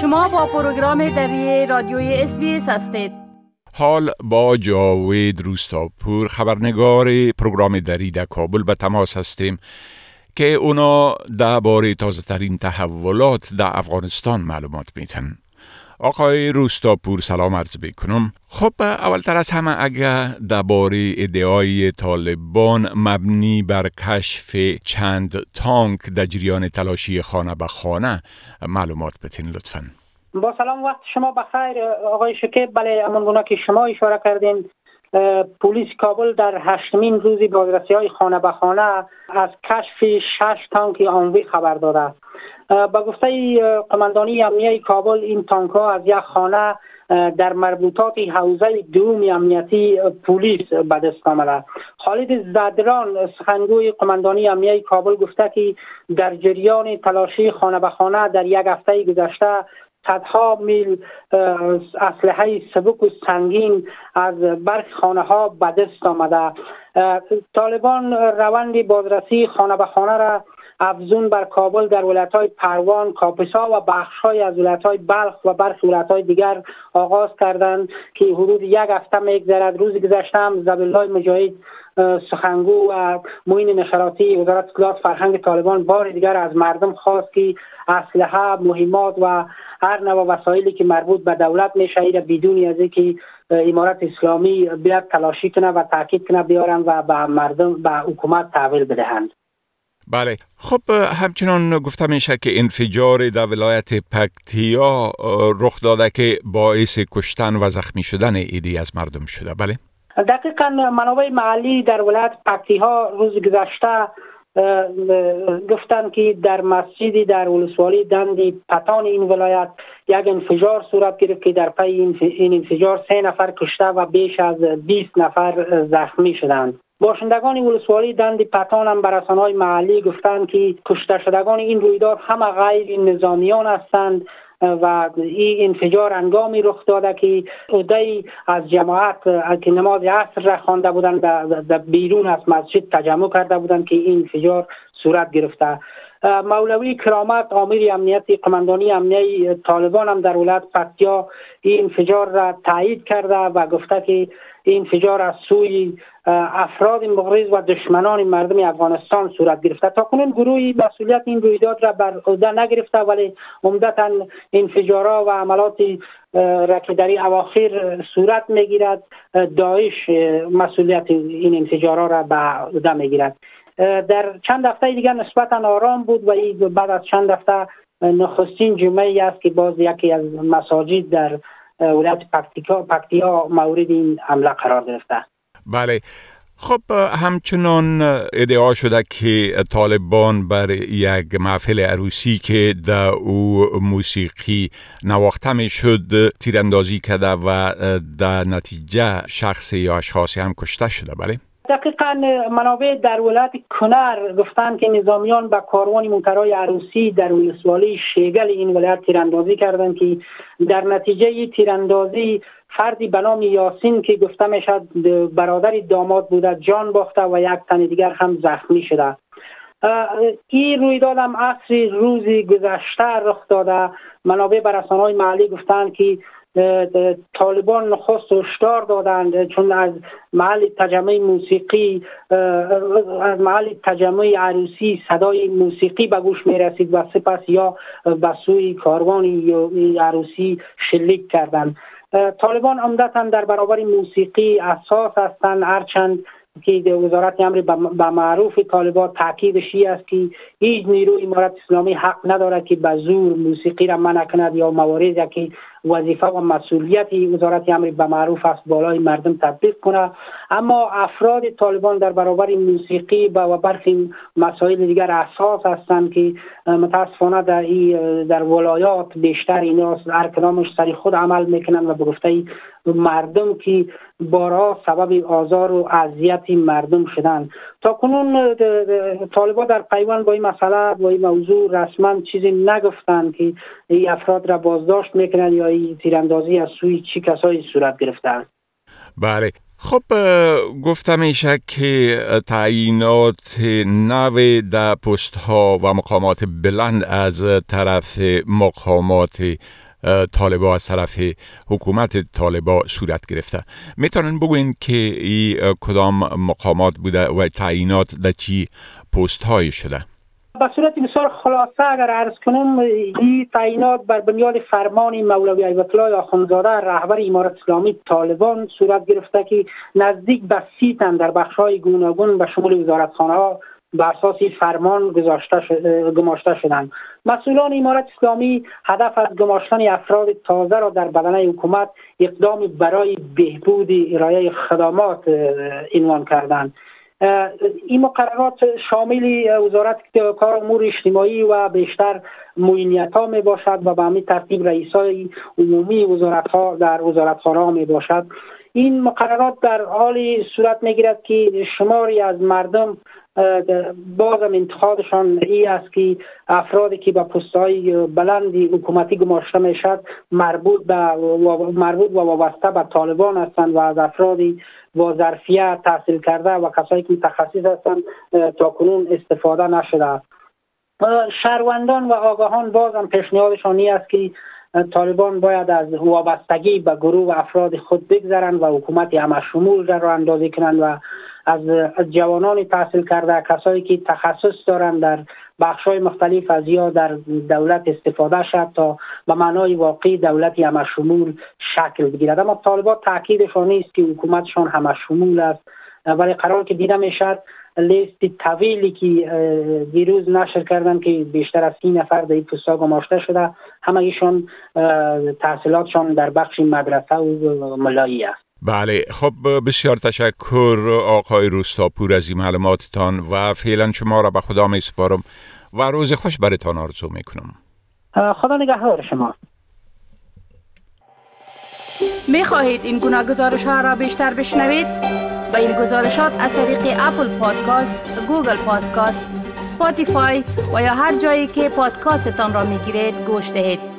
شما با پروگرام دری رادیوی SBS هستید. حال با جاوید روستاپور خبرنگار پروگرام دری در کابل به تماس هستیم که اونا درباره تازه ترین تحولات در افغانستان معلومات میتن آقای روستاپور سلام عرض بکنم خب اولتر از همه اگر درباره ادعای طالبان مبنی بر کشف چند تانک در جریان تلاشی خانه به خانه معلومات بتین لطفا. با سلام وقت شما بخیر. آقای شکیب بله امان که شما اشاره کردین. پلیس کابل در هشتمین روزی بازرسی های خانه به خانه از کشف شش تانک آنوی خبر داده. با گفته قماندانی امنیه کابل این تانک ها از یک خانه در مربوطات حوزه دوم امنیتی پلیس به دست آمده. خالد زدران سخنگوی قماندانی امنیه کابل گفته که در جریان تلاشی خانه به خانه در یک هفته گذشته صدها میل اسلحه سبک و سنگین از برخ خانه ها به دست آمده. طالبان روند بازرسی خانه به خانه را افزون بر کابل در ولایت های پروان، کاپسا و بخش های از ولایت های بلخ و برخی ولایت های دیگر آغاز کردند که حدود یک هفته میگذرد روز گذشته هم مجاهد سخنگو و معین نشراتی وزارت اطلاعات فرهنگ طالبان بار دیگر از مردم خواست که اسلحه مهمات و هر نوع وسایلی که مربوط به دولت میشه بدون از اینکه امارت اسلامی بیاد تلاشی کنه و تاکید کنه بیارن و به مردم به حکومت تحویل بدهند. بله. خب همچنان گفته میشه که انفجار در ولایت پکتیا رخ داده که باعث کشتن و زخمی شدن ایدی از مردم شده. بله. دقیقا منابع محلی در ولایت پکتیها روز گذشته گفتند که در مسجدی در ولسوالی دندی پتان این ولایت یک انفجار صورت گرفت که در پی این انفجار سه نفر کشته و بیش از 20 نفر زخمی شدند. باشندگان ولسوالی دند پتان هم بر محلی گفتند که کشته شدگان این رویداد همه غیر نظامیان هستند و این انفجار انگامی رخ داده که عده از جماعت که نماز عصر را خوانده بودند در بیرون از مسجد تجمع کرده بودند که این انفجار صورت گرفته. مولوی کرامت آمیر امنیتی قماندانی امنیه طالبان هم در ولایت پکتیا این انفجار را تایید کرده و گفته که این انفجار از سوی افراد مغرض و دشمنان مردم افغانستان صورت گرفته. تا کنون گروهی مسئولیت این رویداد را بر عهده نگرفته ولی عمدتا انفجارها و عملات را که در اواخر صورت می‌گیرد. داعش مسئولیت این انفجارها را به عهده می‌گیرد. در چند هفته دیگر نسبتا آرام بود و بعد از چند هفته نخستین جمعه است که باز یکی از مساجد در ولایت پکتیا مورد این حمله قرار گرفته. بله. خب همچنان ادعا شده که طالبان بر یک محفل عروسی که در او موسیقی نواخته می شد تیراندازی کرده و در نتیجه شخص یا اشخاصی هم کشته شده. بله؟ دقیقا منابع در ولایت کنر گفتند که نظامیان به کاروان موترهای عروسی در ولسوالی شیگل این ولایت تیراندازی کردند که در نتیجه تیراندازی فردی به نام یاسین که گفته می‌شد برادر داماد بوده جان باخته و یک تن دیگر هم زخمی شده. این رویداد هم عصر روزی گذشته رخ داده. منابع بر های محلی گفتند که طالبان نخست هشدار دادند چون از محل تجمع موسیقی از محل تجمع عروسی صدای موسیقی به گوش می رسید و سپس یا به سوی کاروان عروسی شلیک کردند. طالبان عمدتا در برابر موسیقی اساس هستند هرچند که وزارت امر به معروف طالبان تاکیدش است که هیچ نیروی امارت اسلامی حق ندارد که به زور موسیقی را منع کند یا مواردی که وظیفه و مسئولیت وزارت امر به معروف است بالای مردم تطبیق کنه اما افراد طالبان در برابر موسیقی و برخی مسائل دیگر اساس هستند که متاسفانه در, در ولایات بیشتر اینا هر کدامش سری خود عمل می‌کنن و به مردم که بارها سبب آزار و اذیت مردم شدن تا کنون طالبان در پیوند با این مسئله با این موضوع رسما چیزی نگفتند که این افراد را بازداشت می‌کنند یا این تیراندازی از سوی چی کسایی صورت گرفتن بله. خب گفته میشه که تعیینات نو در پست ها و مقامات بلند از طرف مقامات طالبا از طرف حکومت طالبا صورت گرفته. می‌تونن بگوین که ای کدام مقامات بوده و تعیینات در چی پست های شده؟ به صورت بسیار خلاصه اگر عرض کنم این تعیینات بر بنیاد فرمان مولوی ایبت الله رهبر امارت اسلامی طالبان صورت گرفته که نزدیک به سی تن در بخش های گوناگون به شمول وزارتخانه ها به اساس فرمان گذاشته گماشته شدند. مسئولان امارت اسلامی هدف از گماشتن افراد تازه را در بدنه حکومت اقدام برای بهبود ارائه خدمات عنوان کردند. این مقررات شامل وزارت کار امور اجتماعی و بیشتر معینیت ها می باشد و به همین ترتیب رئیس های عمومی وزارت ها در وزارت ها می باشد. این مقررات در حال صورت می گیرد که شماری از مردم بازم انتخابشان ای است که افرادی که به پست های بلندی حکومتی گماشته می‌شد مربوط به مربوط و وابسته به طالبان هستند و از افرادی با ظرفیت تحصیل کرده و کسایی که متخصص هستند تا کنون استفاده نشده شهروندان و آگاهان بازم پیشنهادشان است که طالبان باید از وابستگی به گروه و افراد خود بگذرند و حکومت همه شمول را اندازی کنند و از جوانان تحصیل کرده کسایی که تخصص دارند در بخش های مختلف از یا در دولت استفاده شد تا به معنای واقعی دولتی همه شمول شکل بگیرد. اما طالبان تاکیدشان نیست که حکومتشان همه شمول است. ولی قرار که دیده می‌شد لیست طویلی که دیروز نشر کردن که بیشتر از سی نفر در این پستا گماشته شده همه ایشان تحصیلاتشان در بخش مدرسه و ملایی است. بله خب بسیار تشکر آقای روستاپور از این معلوماتتان و فعلا شما را به خدا می سپارم و روز خوش برتان آرزو می کنم خدا نگهدار شما می خواهید این گونه گزارش ها را بیشتر بشنوید؟ با این گزارشات از طریق Apple Podcast، Google Podcast، Spotify و یا هر جایی که پادکاستتان را می گیرید گوش دهید.